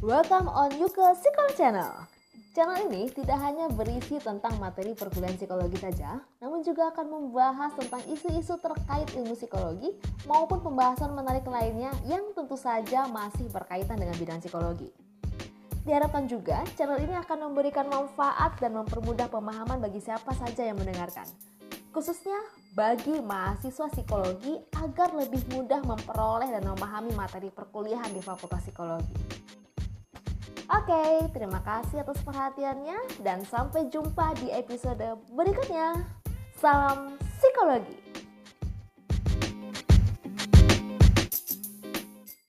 Welcome on Yuke Psikologi Channel. Channel ini tidak hanya berisi tentang materi perkuliahan psikologi saja, namun juga akan membahas tentang isu-isu terkait ilmu psikologi maupun pembahasan menarik lainnya yang tentu saja masih berkaitan dengan bidang psikologi. Diharapkan juga channel ini akan memberikan manfaat dan mempermudah pemahaman bagi siapa saja yang mendengarkan. Khususnya bagi mahasiswa psikologi agar lebih mudah memperoleh dan memahami materi perkuliahan di Fakultas Psikologi. Oke, terima kasih atas perhatiannya dan sampai jumpa di episode berikutnya. Salam psikologi.